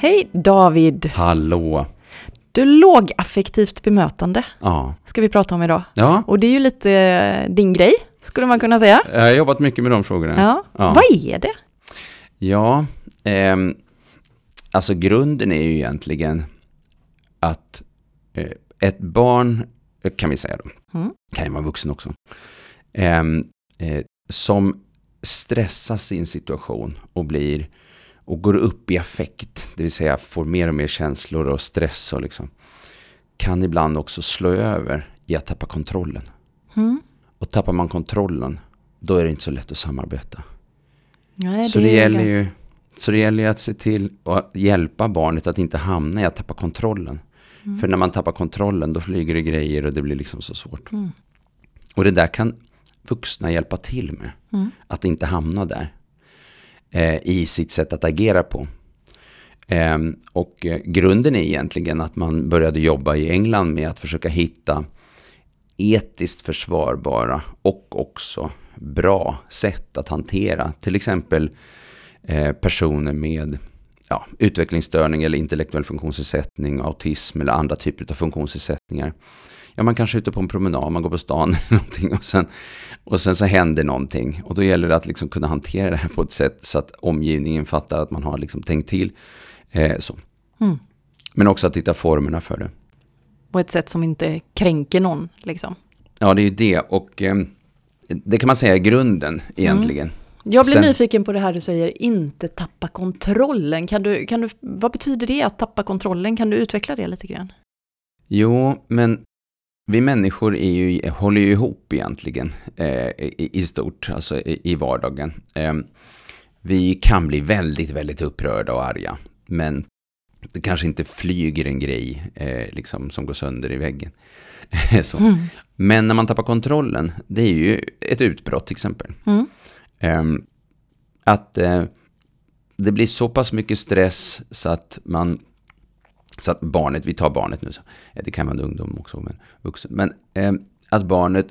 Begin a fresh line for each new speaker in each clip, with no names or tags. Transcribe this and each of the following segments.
Hej David!
Hallå!
Du, lågaffektivt bemötande
Ja.
ska vi prata om idag.
Ja,
Och det är ju lite eh, din grej, skulle man kunna säga.
jag har jobbat mycket med de frågorna.
Ja.
Ja.
Vad är det?
Ja, ehm, alltså grunden är ju egentligen att eh, ett barn, eh, kan vi säga då,
Mm.
kan ju vara vuxen också, ehm, eh, som stressas i en situation och blir och går upp i affekt, det vill säga får mer och mer känslor och stress och liksom, kan ibland också slå över i att tappa kontrollen.
Mm.
Och tappar man kontrollen, då är det inte så lätt att samarbeta.
Nej,
så, det gäller ju, så det gäller ju att se till att hjälpa barnet att inte hamna i att tappa kontrollen.
Mm.
För när man tappar kontrollen, då flyger det grejer och det blir liksom så svårt.
Mm.
Och det där kan vuxna hjälpa till med.
Mm.
Att inte hamna där. Eh, I sitt sätt att agera på. Ehm, och eh, grunden är egentligen att man började jobba i England med att försöka hitta etiskt försvarbara och också bra sätt att hantera till exempel eh, personer med ja, utvecklingsstörning eller intellektuell funktionsnedsättning, autism eller andra typer av funktionsnedsättningar. Ja, man kanske är ute på en promenad, man går på stan eller någonting och sen, och sen så händer någonting. Och då gäller det att liksom kunna hantera det här på ett sätt så att omgivningen fattar att man har liksom tänkt till. Eh, så.
Mm.
Men också att hitta formerna för det.
På ett sätt som inte kränker någon, liksom.
Ja, det är ju det. Och eh, det kan man säga är grunden egentligen.
Jag blir
Sen-
nyfiken på det här du säger, inte tappa kontrollen. Kan du, kan du, vad betyder det att tappa kontrollen? Kan du utveckla det lite grann?
Jo, men vi människor är ju, håller ju ihop egentligen eh, i, i stort, alltså i, i vardagen. Eh, vi kan bli väldigt, väldigt upprörda och arga, men det kanske inte flyger en grej eh, liksom, som går sönder i väggen.
Mm.
Men när man tappar kontrollen, det är ju ett utbrott till exempel.
Mm.
Ehm, att eh, det blir så pass mycket stress så att man så att barnet, vi tar barnet nu, så, eh, det kan vara en ungdom också, men vuxen, men ehm, att barnet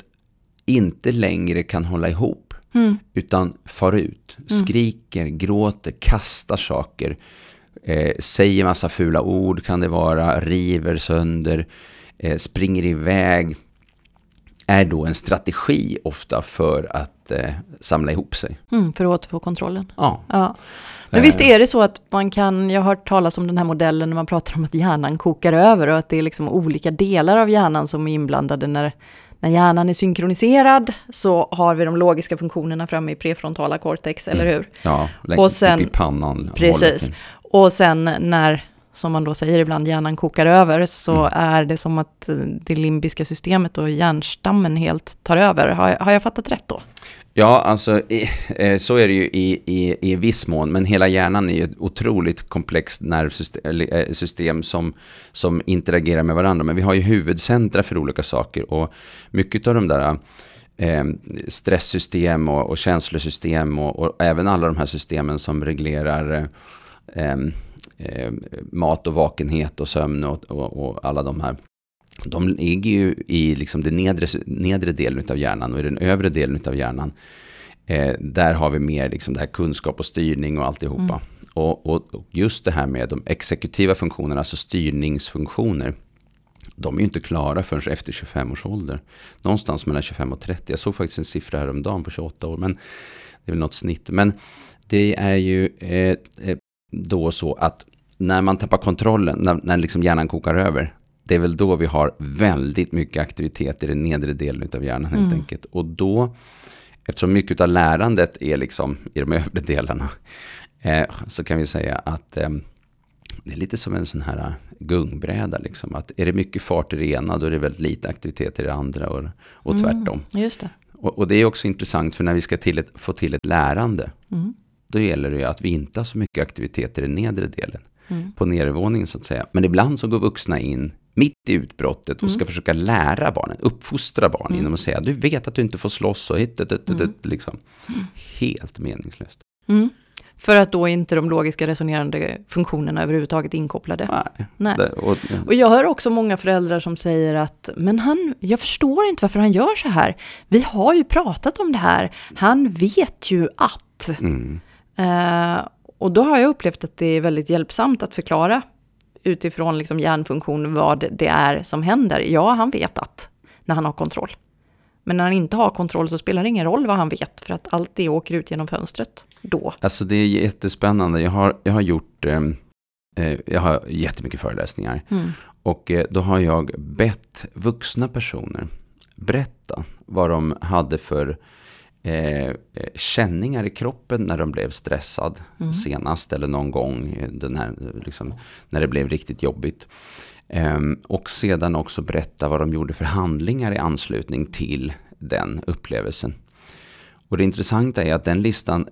inte längre kan hålla ihop,
Mm.
utan far ut, skriker, gråter, kastar saker, eh, säger massa fula ord kan det vara, river sönder, eh, springer iväg, är då en strategi ofta för att eh, samla ihop sig.
Mm, för att återfå kontrollen.
Ja,
Ja. Men visst är det så att man kan, jag har hört talas om den här modellen när man pratar om att hjärnan kokar över och att det är liksom olika delar av hjärnan som är inblandade när, när hjärnan är synkroniserad så har vi de logiska funktionerna framme i prefrontala cortex, eller
Mm.
hur?
ja
Och sen-
typ i pannan.
Precis. Och sen när, som man då säger ibland, hjärnan kokar över så
Mm.
är det som att eh, det limbiska systemet och hjärnstammen helt tar över. Har, jag- har jag fattat rätt då?
Ja, alltså i, eh, så är det ju i, i, i viss mån, men hela hjärnan är ju ett otroligt komplext nervsystem eh, som, som interagerar med varandra. Men vi har ju huvudcentra för olika saker och mycket av de där eh, stresssystem och, och känslosystem och, och även alla de här systemen som reglerar eh, eh, eh, mat och vakenhet och sömn och, och, och alla de här de ligger ju i liksom den nedre, nedre delen av hjärnan och i den övre delen av hjärnan. Eh, där har vi mer liksom det här kunskap och styrning och alltihopa. Och, och, och just det här med de exekutiva funktionerna, alltså styrningsfunktioner. De är ju inte klara förrän efter 25 års ålder. Någonstans mellan 25 och 30. Jag såg faktiskt en siffra häromdagen på 28 år. Men det är väl något snitt. Men det är ju eh, då så att när man tappar kontrollen, när, när liksom hjärnan kokar över, det är väl då vi har väldigt mycket aktivitet i den nedre delen av hjärnan helt
Mm.
enkelt. Och då, eftersom mycket av lärandet är liksom i de övre delarna, eh, så kan vi säga att eh, det är lite som en sån här eh, gungbräda. Liksom. Att är det mycket fart i det ena, då är det väldigt lite aktivitet i det andra och, och
Mm.
tvärtom.
Just det.
Och, och det är också intressant, för när vi ska till ett, få till ett lärande,
Mm.
Då gäller det ju att vi inte har så mycket aktivitet i den nedre delen
Mm.
på nedervåningen så att säga. Men ibland så går vuxna in mitt i utbrottet och ska försöka lära barnen, uppfostra barn genom att säga du vet att du inte får slåss och hit, hit, hit, hit, hit, liksom. Helt meningslöst.
Mm. För att då inte de logiska resonerande funktionerna överhuvudtaget är inkopplade.
Nej.
Nej.
Det, och,
Och jag hör också många föräldrar som säger att men han, jag förstår inte varför han gör så här. Vi har ju pratat om det här. Han vet ju att.
mm,
Eh, och då har jag upplevt att det är väldigt hjälpsamt att förklara utifrån liksom hjärnfunktion vad det är som händer. Ja, han vet att när han har kontroll. Men när han inte har kontroll så spelar det ingen roll vad han vet, för att allt det åker ut genom fönstret då.
Alltså det är jättespännande. Jag har, jag har gjort, ehm, eh, jag har jättemycket föreläsningar.
Mm.
Och eh, då har jag bett vuxna personer berätta vad de hade för eh, eh, känningar i kroppen när de blev stressad
Mm.
senast eller någon gång eh, den här, liksom, när det blev riktigt jobbigt. Ehm, och sedan också berätta vad de gjorde för handlingar i anslutning till den upplevelsen. Och det intressanta är att den listan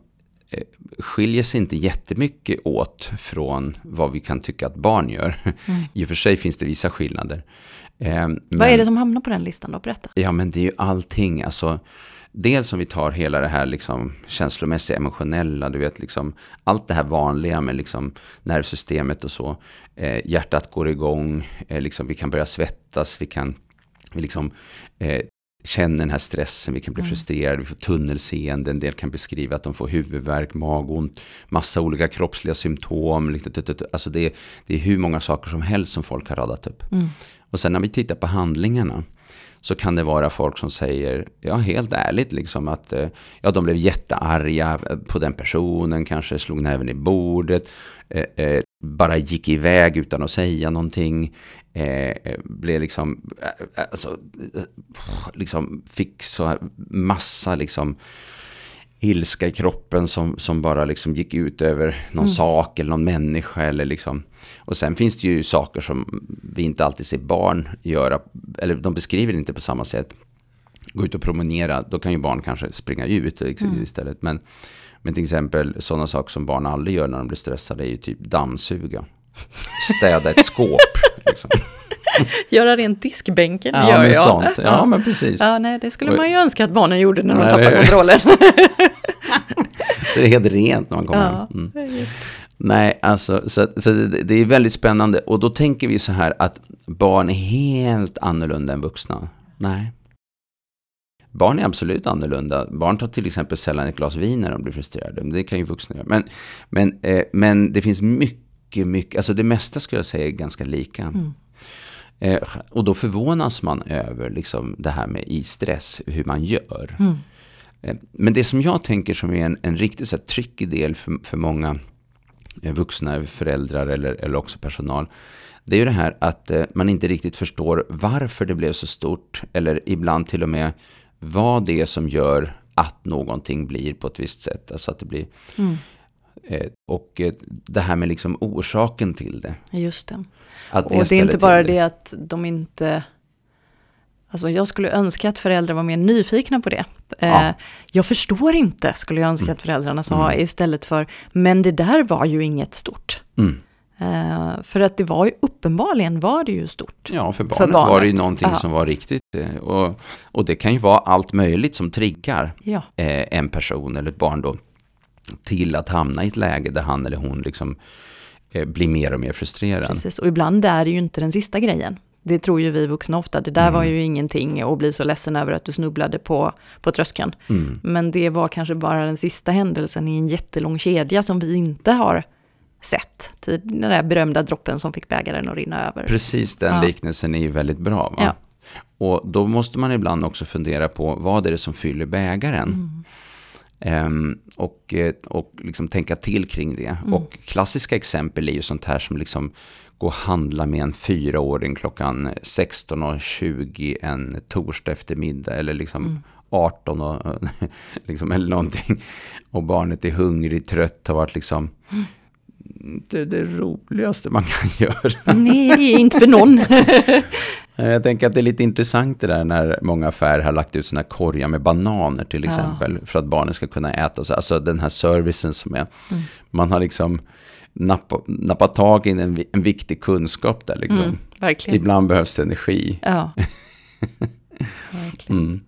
skiljer sig inte jättemycket åt från vad vi kan tycka att barn gör. I och för sig finns det vissa skillnader. Ehm,
Mm. Vad
men-
är det som hamnar på den listan då? Berätta.
Ja, men det är ju allting. Alltså, dels om vi tar hela det här liksom känslomässiga, emotionella, du vet, liksom, allt det här vanliga med liksom nervsystemet och så. Eh, hjärtat går igång, eh, liksom, vi kan börja svettas, vi kan vi liksom, eh, känna den här stressen, vi kan bli frustrerade, vi får tunnelseende, en del kan beskriva att de får huvudvärk, magont, massa olika kroppsliga symptom. Liksom, alltså det, är- det är hur många saker som helst som folk har radat upp. Och sen när vi tittar på handlingarna så kan det vara folk som säger, ja helt ärligt liksom att eh, ja, de blev jättearga på den personen, kanske slog näven i bordet, eh, eh, bara gick iväg utan att säga någonting, eh, eh blev liksom, eh, alltså, liksom fick så här massa liksom ilska i kroppen som, som bara liksom gick ut över någon sak eller någon människa. Eller liksom. Och sen finns det ju saker som vi inte alltid ser barn göra, eller de beskriver det inte på samma sätt. Gå ut och promenera, då kan ju barn kanske springa ut liksom, istället. Men, men till exempel sådana saker som barn aldrig gör när de blir stressade är ju typ dammsuga. Städa ett skåp. Liksom.
Göra rent diskbänken
Ja,
gör jag.
sånt. Ja, men precis.
Ja, nej, det skulle man ju önska att barnen gjorde när de
Nej,
tappar
det-
kontrollen.
Så det är helt rent när man kommer
ja,
hem. Mm.
just.
Nej, alltså, så, så det, det är väldigt spännande. Och då tänker vi så här att barn är helt annorlunda än vuxna. Nej. Barn är absolut annorlunda. Barn tar till exempel sällan ett glas vin när de blir frustrerade. Det kan ju vuxna göra. Men, men, eh, men det finns mycket, mycket, alltså det mesta skulle jag säga är ganska lika. Eh, och då förvånas man över liksom, det här med i stress, hur man gör. Eh, Men det som jag tänker som är en, en riktigt så här, tricky del för, för många eh, vuxna föräldrar eller, eller också personal. Det är ju det här att eh, man inte riktigt förstår varför det blev så stort. Eller ibland till och med vad det är som gör att någonting blir på ett visst sätt. Alltså att det blir... Eh, och eh, det här med liksom orsaken till det.
Just det.
Att
Och det är inte bara det att de inte... Alltså jag skulle önska att föräldrar var mer nyfikna på det.
Ja.
Eh, jag förstår inte, skulle jag önska att föräldrarna sa, istället för, men det där var ju inget stort.
Mm.
Eh, för att det var ju, uppenbarligen var det ju stort.
Ja, för barnet,
För
var det ju
barnet.
någonting
Ja.
som var riktigt. eh, Och, och det kan ju vara allt möjligt som triggar
Ja,
eh, en person eller ett barn då till att hamna i ett läge där han eller hon liksom eh, blir mer och mer frustrerad.
precis. Och ibland är det ju inte den sista grejen. Det tror ju vi vuxna ofta. Det där var ju ingenting och bli så ledsen över att du snubblade på, på tröskeln.
Mm.
Men det var kanske bara den sista händelsen i en jättelång kedja som vi inte har sett. Den där berömda droppen som fick bägaren att rinna över.
Precis, den
Ja.
liknelsen är ju väldigt bra.
Ja.
Och då måste man ibland också fundera på vad är det som fyller bägaren?
Mm.
Ehm, och och, eh, och liksom tänka till kring det. Och klassiska exempel är ju sånt här som liksom gå och handla med en fyraåring klockan 16.20 en torsdag eftermiddag eller liksom 18 och, liksom, eller någonting. Och barnet är hungrig, trött, har varit liksom det är det roligaste man kan göra.
Nej, inte för någon.
Jag tänker att det är lite intressant det där när många affärer har lagt ut här korgar med bananer till
Ja.
exempel. För att barnen ska kunna äta. Så. Alltså den här servicen som är. Man har liksom nappa, nappat tag i en, en viktig kunskap där liksom.
Mm.
Ibland behövs det energi.
Ja. verkligen.
Mm.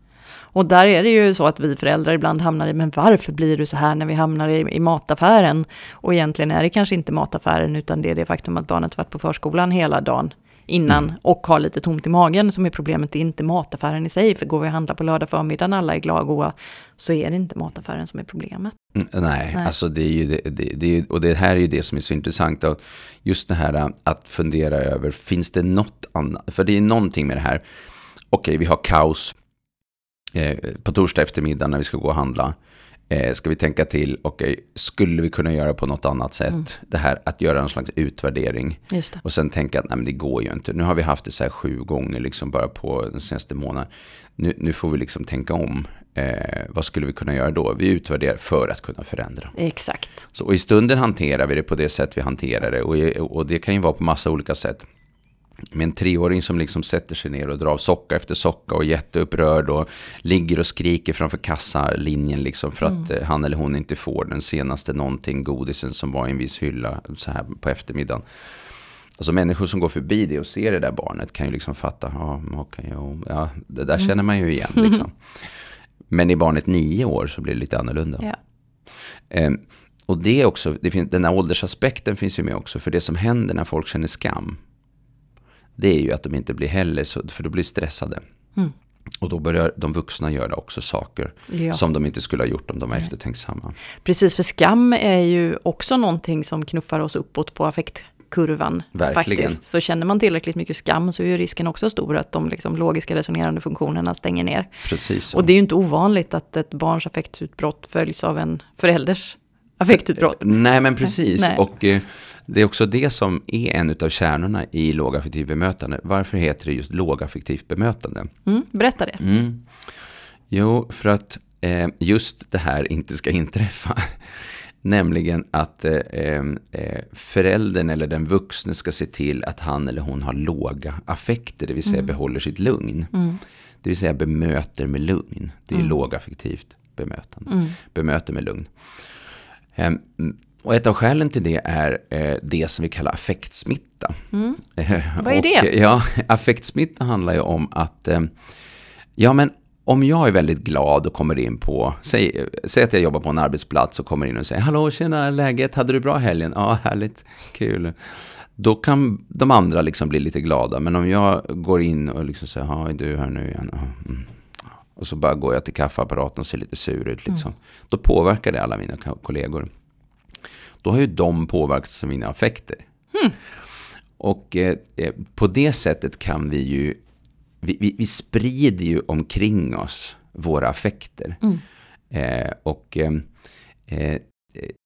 Och där är det ju så att vi föräldrar ibland hamnar i, men varför blir du så här när vi hamnar i, i mataffären? Och egentligen är det kanske inte mataffären, utan det är det faktum att barnet varit på förskolan hela dagen innan
Mm.
och har lite tomt i magen som är problemet. Det är inte mataffären i sig, för går vi och handlar på lördag förmiddagen, alla är glada och goa, så är det inte mataffären som är problemet.
Mm, Nej,
Nej.
alltså det är ju det, det, det och det här är ju det som är så intressant. Och just det här äh, att fundera över, finns det något annat? För det är någonting med det här, okej vi har kaos eh, på torsdag eftermiddag när vi ska gå och handla. Eh, ska vi tänka till, okej, skulle vi kunna göra på något annat sätt?
Mm.
Det här att göra en slags utvärdering. Och sen tänka att nej, men det går ju inte. Nu har vi haft det så här sju gånger liksom bara på den senaste månaden. Nu, nu får vi liksom tänka om. Eh, vad skulle vi kunna göra då? Vi utvärderar för att kunna förändra.
Exakt.
Så, och i stunden hanterar vi det på det sätt vi hanterar det. Och, och det kan ju vara på massa olika sätt. Med en treåring som liksom sätter sig ner och drar socka efter socka och är jätteupprörd och ligger och skriker framför kassalinjen liksom för att eh, han eller hon inte får den senaste någonting, godisen som var i en viss hylla så här på eftermiddagen. Alltså människor som går förbi det och ser det där barnet kan ju liksom fatta, ja okej, ja, ja, det där känner man ju igen liksom. Men i barnet nio år så blir det lite annorlunda.
Ja.
Eh, och det är också, det finns, den här åldersaspekten finns ju med också, för det som händer när folk känner skam, det är ju att de inte blir heller, så, för då blir stressade.
Mm.
Och då börjar de vuxna göra också saker
Ja.
som de inte skulle ha gjort om de var eftertänksamma.
Precis, för skam är ju också någonting som knuffar oss uppåt på affektkurvan.
Verkligen.
Faktiskt. Så känner man tillräckligt mycket skam så är ju risken också stor att de liksom logiska resonerande funktionerna stänger ner.
Precis så.
Och det är ju inte ovanligt att ett barns affektutbrott följs av en förälders affektutbrott.
Nej, men precis.
Nej.
Och eh, det är också det som är en av kärnorna i lågaffektivt bemötande. Varför heter det just lågaffektivt bemötande?
Mm, berätta det.
Mm. Jo, för att eh, just det här inte ska inträffa. Nämligen att eh, eh, föräldern eller den vuxne ska se till att han eller hon har låga affekter, det vill säga behåller sitt lugn.
Mm.
Det vill säga bemöter med lugn. Det är lågaffektivt bemötande.
Mm.
Bemöter med lugn. Och ett av skälen till det är eh, det som vi kallar affektsmitta.
Mm. Vad är
och,
det?
eh, Ja, affektsmitta handlar ju om att, eh, ja men om jag är väldigt glad och kommer in på, säg, säg att jag jobbar på en arbetsplats och kommer in och säger Hallå, tjena, läget, hade du bra helgen? Ja, härligt, kul. Då kan de andra liksom bli lite glada, men om jag går in och liksom säger, ja, är du här nu igen? Mm. Och så bara går jag till kaffeapparaten och ser lite sur ut liksom. Då påverkar det alla mina ko- kollegor. Då har ju de påverkats av mina affekter. Och eh, eh, på det sättet kan vi ju, vi, vi, vi sprider ju omkring oss våra affekter. Eh, och eh, eh,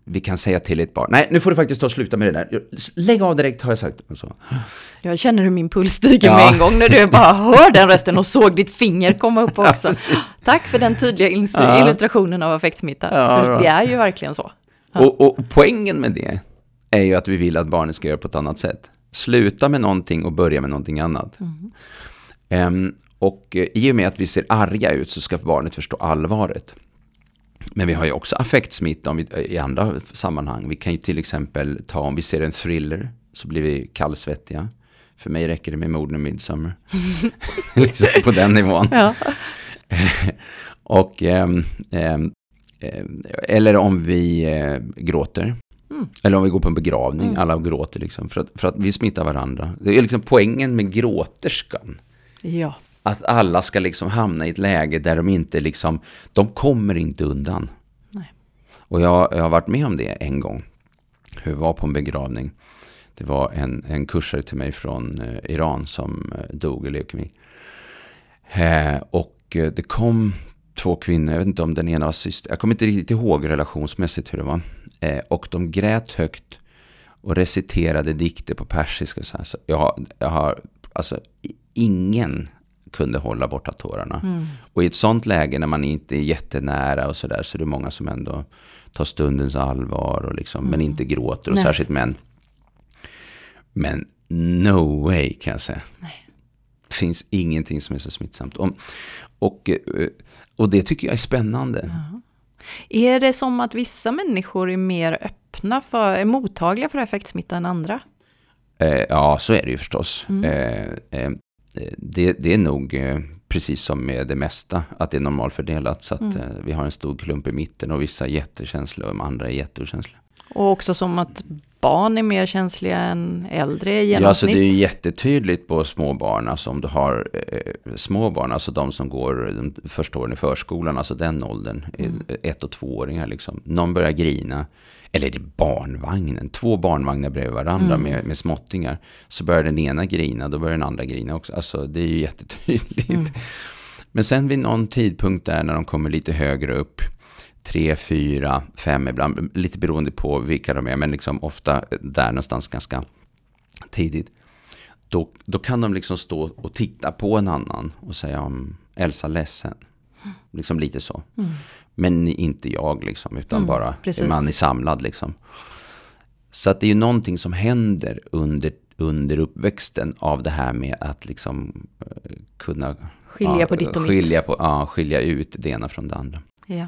vi kan säga till ett barn, nej nu får du faktiskt ta och sluta med det där. Lägg av direkt har jag sagt. Så.
Jag känner hur min puls stiger
Ja.
med en gång när du bara hör den rösten och såg ditt finger komma upp också.
precis.
Tack för den tydliga illustr-
Ja.
illustrationen av affektsmitta.
Ja,
det är ju verkligen så. Ja.
Och, och poängen med det är ju att vi vill att barnet ska göra på ett annat sätt. Sluta med någonting och börja med någonting annat. Ehm, och eh, i och med att vi ser arga ut så ska barnet förstå allvaret. Men vi har ju också affektsmitta om vi, i andra sammanhang. Vi kan ju till exempel ta om vi ser en thriller så blir vi kallsvettiga. För mig räcker det med morden i Midsommar. liksom på den nivån.
Ja.
Och, ehm, ehm, eller om vi eh, gråter.
Mm.
Eller om vi går på en begravning,
Mm.
alla gråter liksom. För att, för att vi smittar varandra. Det är liksom poängen med gråterskan.
ja.
Att alla ska liksom hamna i ett läge där de inte liksom, de kommer inte undan.
Nej.
Och jag, jag har varit med om det en gång. Hur jag var på en begravning. Det var en, en kursare till mig från eh, Iran som eh, dog i leukemi. Eh, och eh, det kom två kvinnor, jag vet inte om den ena var syster, jag kommer inte riktigt ihåg relationsmässigt hur det var. Eh, och de grät högt och reciterade dikter på persiska. Så här. Så jag, har, jag har, alltså ingen kunde hålla borta tårarna.
Mm.
Och i ett sånt läge när man inte är jättenära och sådär så är det många som ändå tar stundens allvar och liksom, men inte gråter och
Nej.
särskilt män. Men no way kan jag säga.
Nej.
Finns ingenting som är så smittsamt. Och, och, eh, och det tycker jag är spännande.
Är det som att vissa människor är mer öppna för, är mottagliga för effektsmitta än andra?
Eh, ja, så är det ju förstås.
Mm.
Eh, eh, det, det är nog eh, precis som med det mesta, att det är normalfördelat. Så att
Mm.
eh, vi har en stor klump i mitten och vissa är jättekänsliga och de andra är jätteokänsliga.
Och också som att barn är mer känsliga än äldre i
Ja, alltså
genomsnitt?
det är ju jättetydligt på små barn, alltså om du har eh, små barn, alltså de som går de första åren i förskolan, alltså den åldern, mm. ett och tvååringar liksom. Någon börjar grina, eller är det barnvagnen, två barnvagnar bredvid varandra mm. med, med småttingar. Så börjar den ena grina, då börjar den andra grina också. Alltså det är ju jättetydligt. Mm. Men sen vid någon tidpunkt där när de kommer lite högre upp, tre, fyra, fem ibland, lite beroende på vilka de är, men liksom ofta där någonstans ganska tidigt. Då, då kan de liksom stå och titta på en annan och säga om Elsa ledsen. Liksom lite så. Mm. Men inte jag liksom, utan mm, bara precis. man är samlad liksom. Så att det är ju någonting som händer under, under uppväxten av det här med att liksom uh, kunna
skilja ja, på ditt och
skilja mitt. På, ja, skilja ut det ena från det andra.
Ja.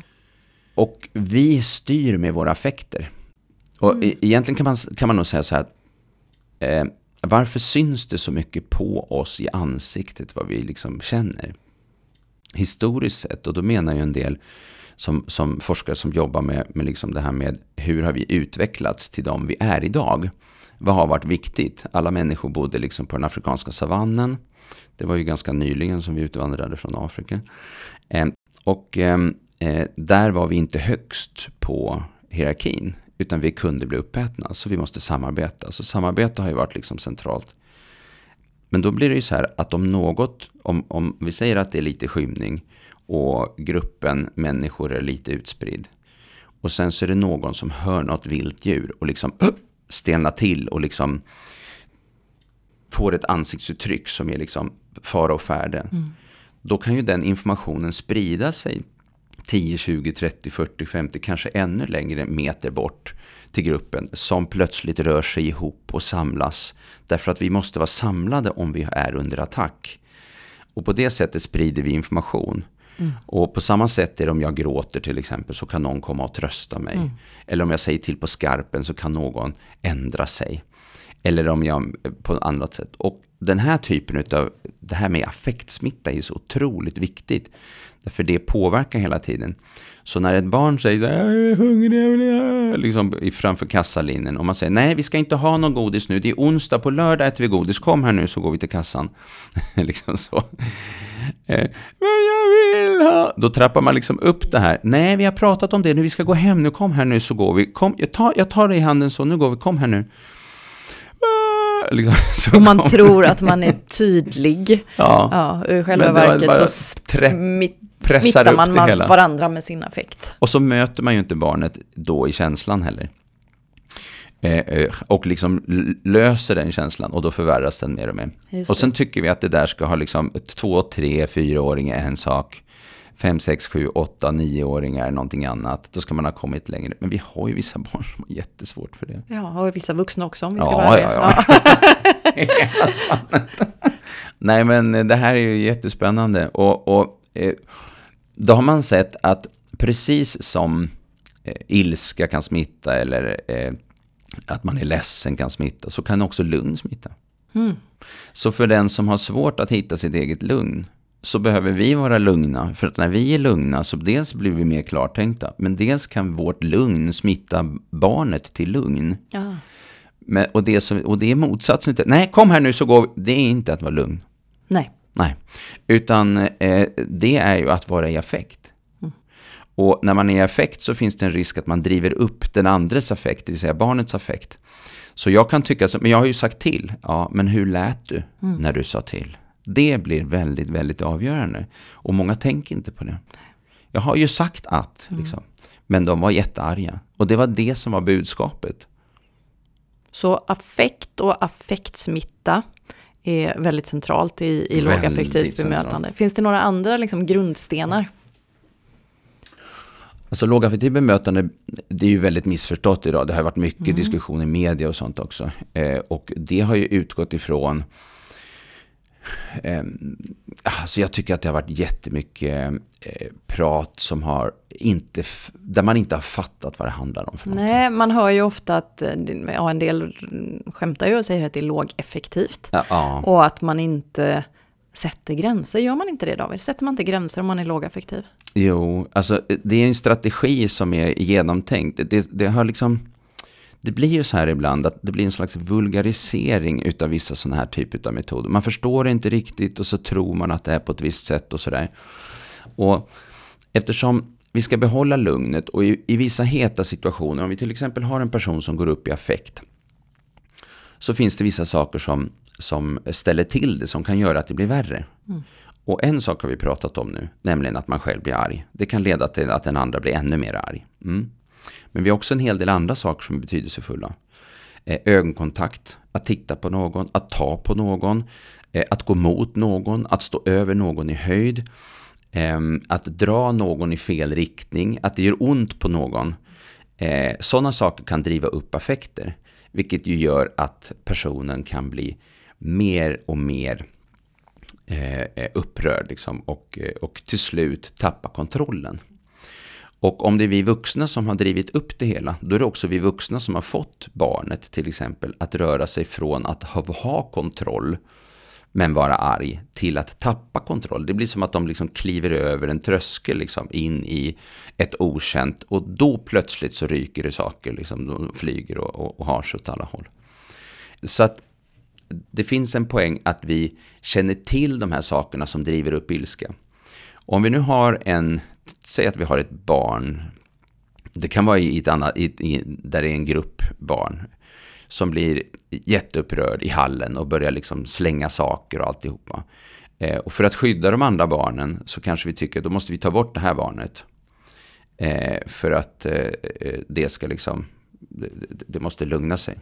Och vi styr med våra affekter. Och mm. egentligen kan man, kan man nog säga så här, eh, varför syns det så mycket på oss i ansiktet vad vi liksom känner? Historiskt sett, och då menar ju en del som, som forskare som jobbar med, med liksom det här med hur har vi utvecklats till de vi är idag? Vad har varit viktigt? Alla människor bodde liksom på den afrikanska savannen. Det var ju ganska nyligen som vi utvandrade från Afrika. Eh, och eh, eh, där var vi inte högst på hierarkin, utan vi kunde bli uppätna, så vi måste samarbeta. Så samarbete har ju varit liksom centralt. Men då blir det ju så här att om något, om, om vi säger att det är lite skymning och gruppen människor är lite utspridd. Och sen så är det någon som hör något vilt djur och liksom stelnar till och liksom får ett ansiktsuttryck som är liksom fara och färde. Mm. Då kan ju den informationen sprida sig 10, 20, 30, 40, 50, kanske ännu längre meter bort till gruppen som plötsligt rör sig ihop och samlas. Därför att vi måste vara samlade om vi är under attack. Och på det sättet sprider vi information. Mm. Och på samma sätt är det om jag gråter till exempel så kan någon komma och trösta mig. Mm. Eller om jag säger till på skarpen så kan någon ändra sig. Eller om jag på ett annat sätt. Och den här typen av, det här med affektsmitta är ju så otroligt viktigt. För det påverkar hela tiden. Så när ett barn säger så här, jag är hungrig, jag vill ha... liksom framför kassalinjen. Och man säger, nej vi ska inte ha någon godis nu, det är onsdag, på lördag äter vi godis, kom här nu så går vi till kassan. liksom så. Eh, men jag vill ha... Då trappar man liksom upp det här. Nej, vi har pratat om det nu, vi ska gå hem nu, kom här nu så går vi. Kom, jag, tar, jag tar dig i handen så, nu går vi, kom här nu.
Liksom, och man tror att man är tydlig. Ja. ja I själva verket så smitt, smittar man, man varandra med sin affekt.
Och så möter man ju inte barnet då i känslan heller. Eh, eh, och liksom löser den känslan och då förvärras den mer och mer. Och sen tycker vi att det där ska ha liksom två, tre, fyraåringar en sak. Fem, sex, sju, åtta, nioåringar någonting annat. Då ska man ha kommit längre. Men vi har ju vissa barn som har jättesvårt för det.
Ja, och vissa vuxna också om vi ska
ja,
vara
ja, ja. Nej, men det här är ju jättespännande. Och, och eh, då har man sett att precis som eh, ilska kan smitta eller eh, att man är ledsen kan smitta, så kan också lugn smitta. Mm. Så för den som har svårt att hitta sitt eget lugn, så behöver vi vara lugna. För att när vi är lugna så dels blir vi mer klartänkta, men dels kan vårt lugn smitta barnet till lugn. Ja. Men, och, det som, och det är motsatsen till, nej kom här nu så går vi. Det är inte att vara lugn.
Nej.
Nej, utan eh, det är ju att vara i affekt. Mm. Och när man är i affekt så finns det en risk att man driver upp den andres affekt, det vill säga barnets affekt. Så jag kan tycka, så, men jag har ju sagt till, ja, men hur lät du mm. när du sa till? Det blir väldigt, väldigt avgörande. Och många tänker inte på det. Jag har ju sagt att, mm. liksom. Men de var jättearga. Och det var det som var budskapet.
Så affekt och affektsmitta är väldigt centralt i, i lågaffektivt bemötande. Finns det några andra liksom, grundstenar?
Alltså lågaffektivt bemötande, det är ju väldigt missförstått idag. Det har varit mycket mm. diskussion i media och sånt också. Eh, och det har ju utgått ifrån alltså jag tycker att det har varit jättemycket eh, prat som har inte, där man inte har fattat vad det handlar om. För
Nej, man hör ju ofta att eh, ja, en del skämtar ju och säger att det är lågeffektivt. Ja, ja. Och att man inte sätter gränser. Gör man inte det David? Sätter man inte gränser om man är lågaffektiv?
Jo, alltså det är en strategi som är genomtänkt. Det, det har liksom det blir ju så här ibland att det blir en slags vulgarisering utav vissa sådana här typer av metoder. Man förstår det inte riktigt och så tror man att det är på ett visst sätt och sådär. Och eftersom vi ska behålla lugnet och i, i vissa heta situationer, om vi till exempel har en person som går upp i affekt, så finns det vissa saker som, som ställer till det, som kan göra att det blir värre. Mm. Och en sak har vi pratat om nu, nämligen att man själv blir arg. Det kan leda till att den andra blir ännu mer arg. Mm. Men vi har också en hel del andra saker som är betydelsefulla. Eh, ögonkontakt, att titta på någon, att ta på någon, eh, att gå mot någon, att stå över någon i höjd, eh, att dra någon i fel riktning, att det gör ont på någon. Eh, Sådana saker kan driva upp affekter, vilket ju gör att personen kan bli mer och mer eh, eh upprörd liksom, och, eh, och till slut tappa kontrollen. Och om det är vi vuxna som har drivit upp det hela, då är det också vi vuxna som har fått barnet till exempel att röra sig från att ha, ha kontroll men vara arg till att tappa kontroll. Det blir som att de liksom kliver över en tröskel liksom in i ett okänt och då plötsligt så ryker det saker, liksom, de flyger och, och, och har sig åt alla håll. Så att det finns en poäng att vi känner till de här sakerna som driver upp ilska. Om vi nu har en säg att vi har ett barn, det kan vara i ett annat, i, i, där det är en grupp barn, som blir jätteupprörd i hallen och börjar liksom slänga saker och alltihopa. Eh, och för att skydda de andra barnen så kanske vi tycker att då måste vi ta bort det här barnet. Eh, för att eh, eh det ska liksom, det, det måste lugna sig.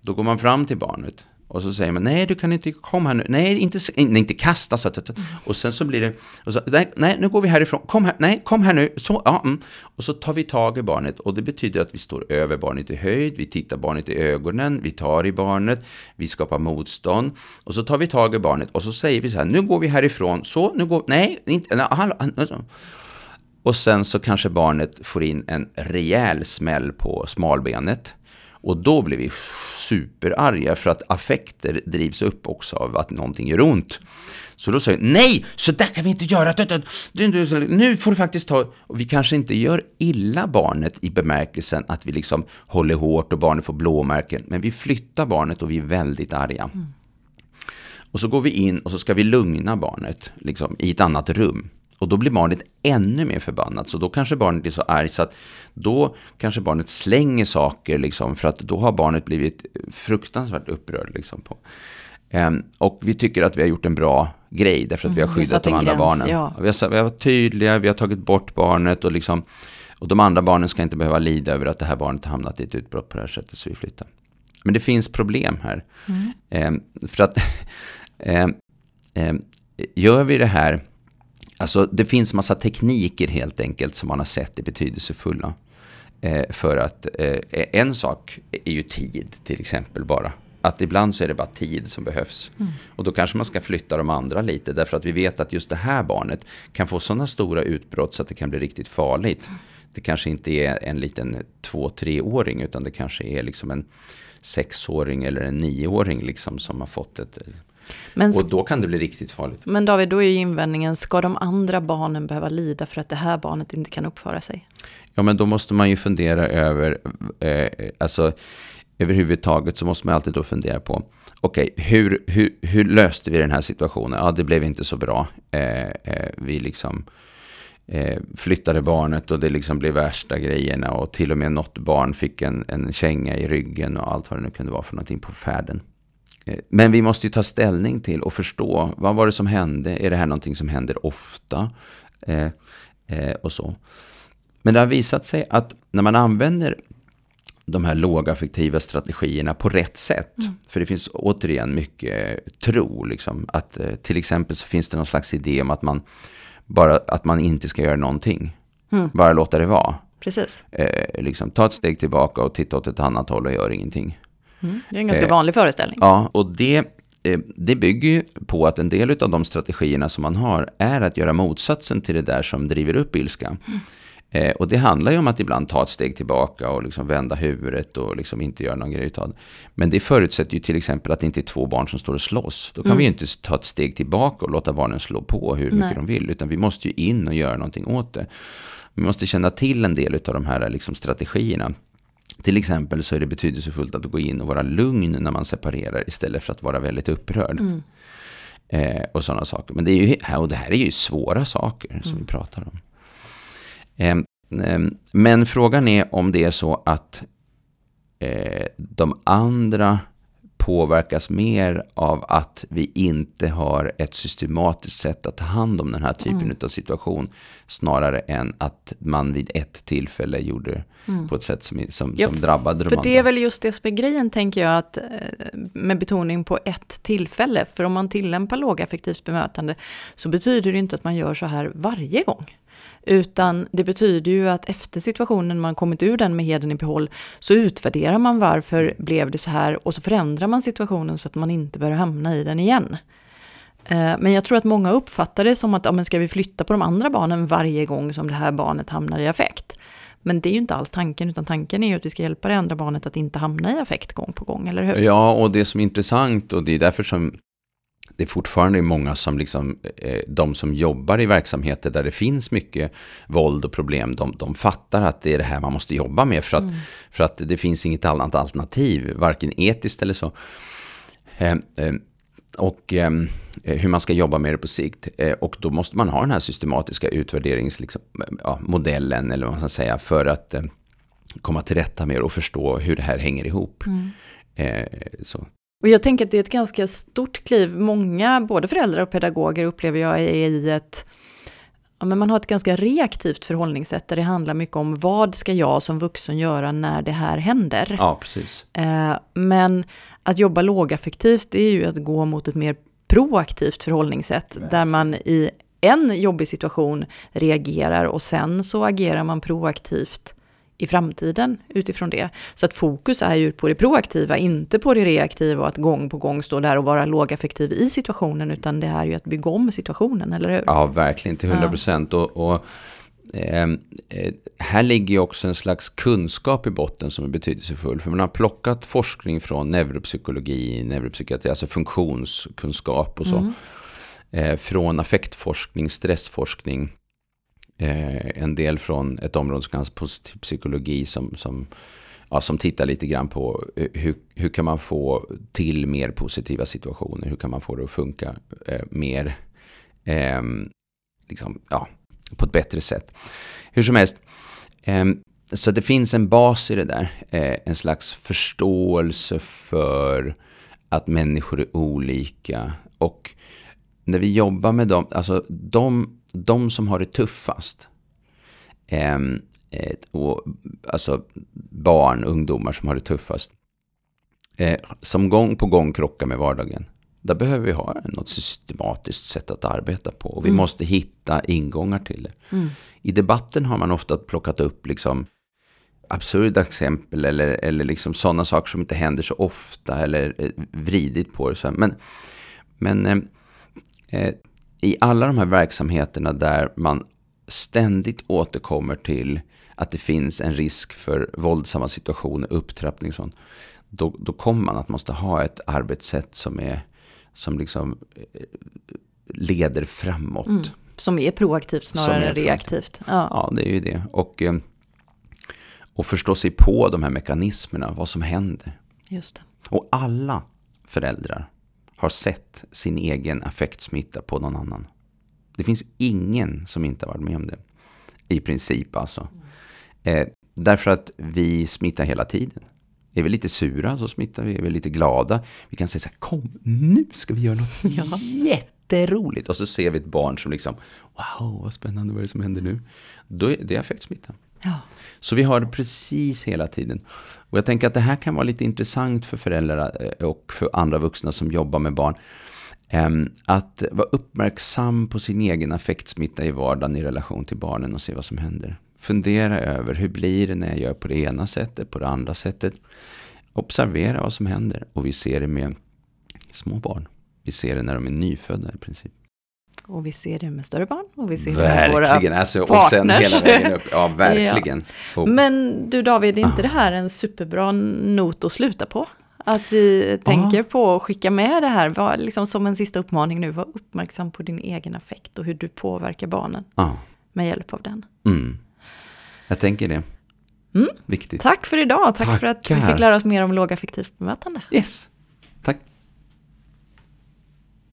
Då går man fram till barnet och så säger man, nej du kan inte komma här nu, nej inte, nej, inte kasta så att, och sen så blir det, och så, nej, nej nu går vi härifrån, kom här, nej kom här nu, så, ja, mm. och så tar vi tag i barnet. Och det betyder att vi står över barnet i höjd, vi tittar barnet i ögonen, vi tar i barnet, vi skapar motstånd. Och så tar vi tag i barnet. Och så säger vi så här, nu går vi härifrån, så, nu går, nej, inte, nej, hallå. Alltså. Och sen så kanske barnet får in en rejäl smäll på smalbenet. Och då blir vi superarga för att affekter drivs upp också av att någonting gör ont. Så då säger nej, så där kan vi inte göra. Nu får du faktiskt ta... Och vi kanske inte gör illa barnet i bemärkelsen att vi liksom håller hårt och barnet får blåmärken. Men vi flyttar barnet och vi är väldigt arga. Mm. Och så går vi in och så ska vi lugna barnet liksom, i ett annat rum. Och då blir barnet ännu mer förbannat. Så då kanske barnet blir så argt så att då kanske barnet slänger saker liksom för att då har barnet blivit fruktansvärt upprörd. Liksom på. Um, och vi tycker att vi har gjort en bra grej därför att mm, vi har skyddat de andra gräns, barnen. Ja. Vi, har, vi har varit tydliga, vi har tagit bort barnet och liksom och de andra barnen ska inte behöva lida över att det här barnet har hamnat i ett utbrott på det här sättet så vi flyttar. Men det finns problem här. Mm. Um, för att um, gör vi det här Alltså det finns massa tekniker helt enkelt som man har sett är betydelsefulla. Eh, för att eh, en sak är ju tid till exempel bara. Att ibland så är det bara tid som behövs. Mm. Och då kanske man ska flytta de andra lite. Därför att vi vet att just det här barnet kan få sådana stora utbrott så att det kan bli riktigt farligt. Det kanske inte är en liten två, treåring utan det kanske är liksom en sexåring eller en nioåring liksom som har fått ett men, och då kan det bli riktigt farligt.
Men David, då är ju invändningen, ska de andra barnen behöva lida för att det här barnet inte kan uppföra sig?
Ja, men då måste man ju fundera över, eh, alltså överhuvudtaget så måste man alltid då fundera på, okej, okay, hur, hur, hur löste vi den här situationen? Ja, det blev inte så bra. Eh, eh, vi liksom eh, flyttade barnet och det liksom blev värsta grejerna och till och med något barn fick en, en känga i ryggen och allt vad det nu kunde vara för någonting på färden. Eh, men vi måste ju ta ställning till och förstå, vad var det som hände? Är det här någonting som händer ofta? Eh, eh, och så. Men det har visat sig att när man använder de här lågaffektiva strategierna på rätt sätt. Mm. För det finns återigen mycket tro. Liksom, att, eh, till exempel så finns det någon slags idé om att man, bara, att man inte ska göra någonting. Mm. Bara låta det vara.
Precis.
Eh, liksom, ta ett steg tillbaka och titta åt ett annat håll och gör ingenting.
Mm, det är en ganska eh, vanlig föreställning.
Ja, och det, eh, det bygger ju på att en del av de strategierna som man har är att göra motsatsen till det där som driver upp ilska. Mm. Eh, och det handlar ju om att ibland ta ett steg tillbaka och liksom vända huvudet och liksom inte göra någon grej av det. Men det förutsätter ju till exempel att det inte är två barn som står och slåss. Då kan mm. vi ju inte ta ett steg tillbaka och låta barnen slå på hur mycket Nej. de vill. Utan vi måste ju in och göra någonting åt det. Vi måste känna till en del av de här liksom strategierna. Till exempel så är det betydelsefullt att gå in och vara lugn när man separerar istället för att vara väldigt upprörd.
Mm.
Eh, och sådana saker. Men det, är ju, och det här är ju svåra saker som vi pratar om. Eh, eh, men frågan är om det är så att eh, de andra påverkas mer av att vi inte har ett systematiskt sätt att ta hand om den här typen
Mm.
av situation. Snarare än att man vid ett tillfälle gjorde
Mm.
på ett sätt som, som,
Ja,
som drabbade de
För
andra.
det är väl just det som är grejen, tänker jag, att eh, med betoning på ett tillfälle. För om man tillämpar lågaffektivt bemötande så betyder det inte att man gör så här varje gång. Utan det betyder ju att efter situationen man kommit ur den med heden i behåll så utvärderar man varför blev det så här och så förändrar man situationen så att man inte börjar hamna i den igen. Eh, men jag tror att många uppfattar det som att ja, men ska vi flytta på de andra barnen varje gång som det här barnet hamnar i affekt. Men det är ju inte alls tanken, utan tanken är ju att vi ska hjälpa det andra barnet att inte hamna i affekt gång på gång, eller hur?
Ja, och det som är intressant och det är därför som det fortfarande är många som liksom, eh, de som jobbar i verksamheter där det finns mycket våld och problem, de, de fattar att det är det här man måste jobba med för att, för att det finns inget annat alternativ, varken etiskt eller så. Eh, eh, och eh, hur man ska jobba med det på sikt. Eh, och då måste man ha den här systematiska utvärderingsmodellen, liksom, ja, eller vad man ska säga, för att eh, komma till rätta med det och förstå hur det här hänger ihop. Eh, så.
Och jag tänker att det är ett ganska stort kliv. Många, både föräldrar och pedagoger upplever jag är i ett Ja, men man har ett ganska reaktivt förhållningssätt där det handlar mycket om vad ska jag som vuxen göra när det här händer.
Ja, precis.
Eh, men att jobba lågaffektivt det är ju att gå mot ett mer proaktivt förhållningssätt där man i en jobbig situation reagerar och sen så agerar man proaktivt i framtiden utifrån det. Så att fokus är ju på det proaktiva, inte på det reaktiva och att gång på gång stå där och vara lågaffektiv i situationen, utan det är ju att bygga om situationen, eller hur?
Ja, verkligen till 100 procent. Och, och eh, eh, här ligger ju också en slags kunskap i botten som är betydelsefull. För man har plockat forskning från neuropsykologi, neuropsykiatri, alltså funktionskunskap och så. Eh, från affektforskning, stressforskning. Eh, en del från ett område som kallas positiv psykologi som, som, ja, som tittar lite grann på eh, hur, hur kan man få till mer positiva situationer? Hur kan man få det att funka eh, mer eh, liksom, ja, på ett bättre sätt. Hur som helst, eh, så det finns en bas i det där. Eh, en slags förståelse för att människor är olika. Och när vi jobbar med dem, alltså de, de som har det tuffast, eh, eh, och, alltså barn, ungdomar som har det tuffast, eh, som gång på gång krockar med vardagen. Där behöver vi ha något systematiskt sätt att arbeta på. Och vi måste hitta ingångar till det. I debatten har man ofta plockat upp liksom absurda exempel eller, eller liksom sådana saker som inte händer så ofta eller eh, vridit på det. Så här. Men, men eh, eh, i alla de här verksamheterna där man ständigt återkommer till att det finns en risk för våldsamma situationer, upptrappning och sånt. Då, då kommer man att måste ha ett arbetssätt som är som liksom eh, leder framåt.
Mm. Som är proaktivt snarare
är
än reaktivt. Ja.
Ja, det är ju det. Och, eh, och förstå sig på de här mekanismerna, vad som händer.
Just det.
Och alla föräldrar har sett sin egen affektsmitta på någon annan. Det finns ingen som inte har varit med om det. I princip alltså. Eh, därför att vi smittar hela tiden. Är vi lite sura så smittar vi, är vi lite glada. Vi kan säga så här, kom nu ska vi göra något jätteroligt. Och så ser vi ett barn som liksom, wow vad spännande, vad är det som händer nu? Då är det affektsmitta.
Ja.
Så vi har det precis hela tiden. Och jag tänker att det här kan vara lite intressant för föräldrar eh, och för andra vuxna som jobbar med barn. Ehm, att vara uppmärksam på sin egen affektsmitta i vardagen i relation till barnen och se vad som händer. Fundera över hur blir det när jag gör på det ena sättet, på det andra sättet. Observera vad som händer. Och vi ser det med små barn. Vi ser det när de är nyfödda i princip.
Och vi ser det med större barn och vi ser det med våra
Verkligen, alltså, och sen
partners.
hela vägen upp. Ja, verkligen. Och-
Men du David, är inte
Ah.
det här en superbra not att sluta på? Att vi tänker på att skicka med det här, var, liksom som en sista uppmaning nu, var uppmärksam på din egen affekt och hur du påverkar barnen
ja.
med hjälp av den.
Mm. Jag tänker det.
Mm.
Viktigt.
Tack för idag, tack för att vi
Tackar.
fick lära oss mer om lågaffektivt bemötande.
Yes. Tack.